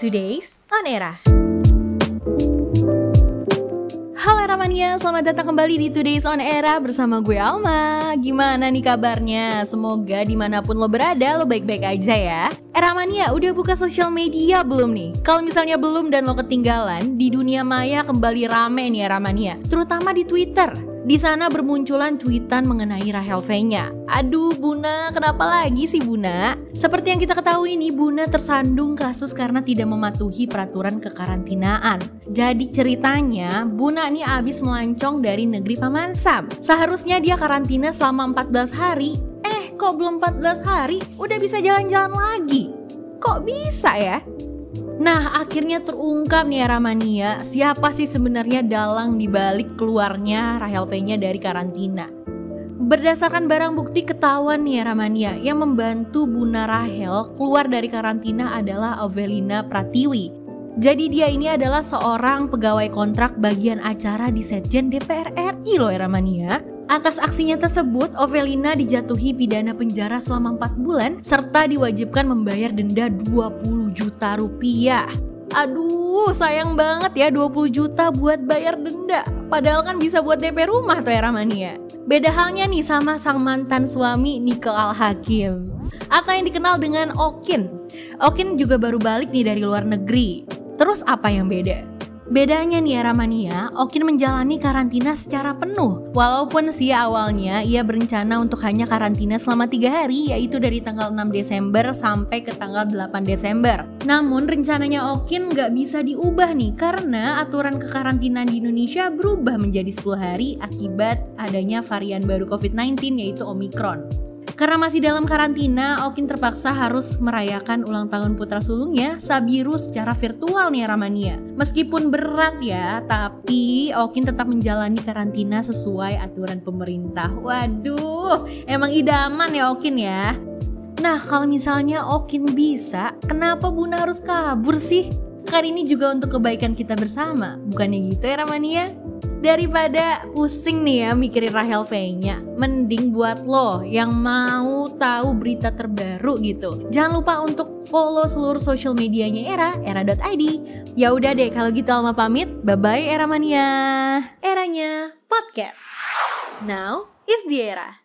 Today's On Era. Halo Eramania, selamat datang kembali di Today's On Era bersama gue Alma Gimana nih kabarnya? Semoga di mana pun lo berada, lo baik-baik aja ya Eramania, udah buka sosial media belum nih? Kalau misalnya belum dan lo ketinggalan, di dunia maya kembali rame nih Eramania Terutama di Twitter di sana bermunculan cuitan mengenai Rahel V-nya. Aduh Buna, kenapa lagi sih Buna? Seperti yang kita ketahui nih, Buna tersandung kasus karena tidak mematuhi peraturan kekarantinaan. Jadi ceritanya, Buna nih abis melancong dari negeri Paman Sam. Seharusnya dia karantina selama 14 hari. Eh, kok belum 14 hari? Udah bisa jalan-jalan lagi. Kok bisa ya? Nah, akhirnya terungkap nih Ramania, siapa sih sebenarnya dalang dibalik keluarnya Rahel V-nya dari karantina. Berdasarkan barang bukti ketahuan nih Ramania, yang membantu Bunda Rahel keluar dari karantina adalah Avelina Pratiwi. Jadi dia ini adalah seorang pegawai kontrak bagian acara di Setjen DPR RI loh Ramania. Atas aksinya tersebut, Ovelina dijatuhi pidana penjara selama 4 bulan serta diwajibkan membayar denda 20 juta rupiah. Aduh, sayang banget ya 20 juta buat bayar denda. Padahal kan bisa buat DP rumah tuh ya Ramania. Beda halnya nih sama sang mantan suami Niko Al Hakim atau yang dikenal dengan Okin. Okin juga baru balik nih dari luar negeri. Terus apa yang beda? Bedanya nih Ramania, Okin menjalani karantina secara penuh. Walaupun sih awalnya ia berencana untuk hanya karantina selama tiga hari, yaitu dari tanggal 6 Desember sampai ke tanggal 8 Desember. Namun rencananya Okin nggak bisa diubah nih karena aturan kekarantinaan di Indonesia berubah menjadi 10 hari akibat adanya varian baru COVID-19 yaitu Omicron. Karena masih dalam karantina, Okin terpaksa harus merayakan ulang tahun putra sulungnya, Sabiru secara virtual nih Ramania. Meskipun berat ya, tapi Okin tetap menjalani karantina sesuai aturan pemerintah. Waduh, emang idaman ya Okin ya. Nah, kalau misalnya Okin bisa, kenapa Buna harus kabur sih? Kan ini juga untuk kebaikan kita bersama, bukannya gitu ya Ramania? Daripada pusing nih ya mikirin Rahel V-nya, mending buat lo yang mau tahu berita terbaru gitu. Jangan lupa untuk follow seluruh social medianya Era, era.id. Ya udah deh kalau gitu Alma pamit. Bye bye Era Mania. Eranya podcast. Now is the era.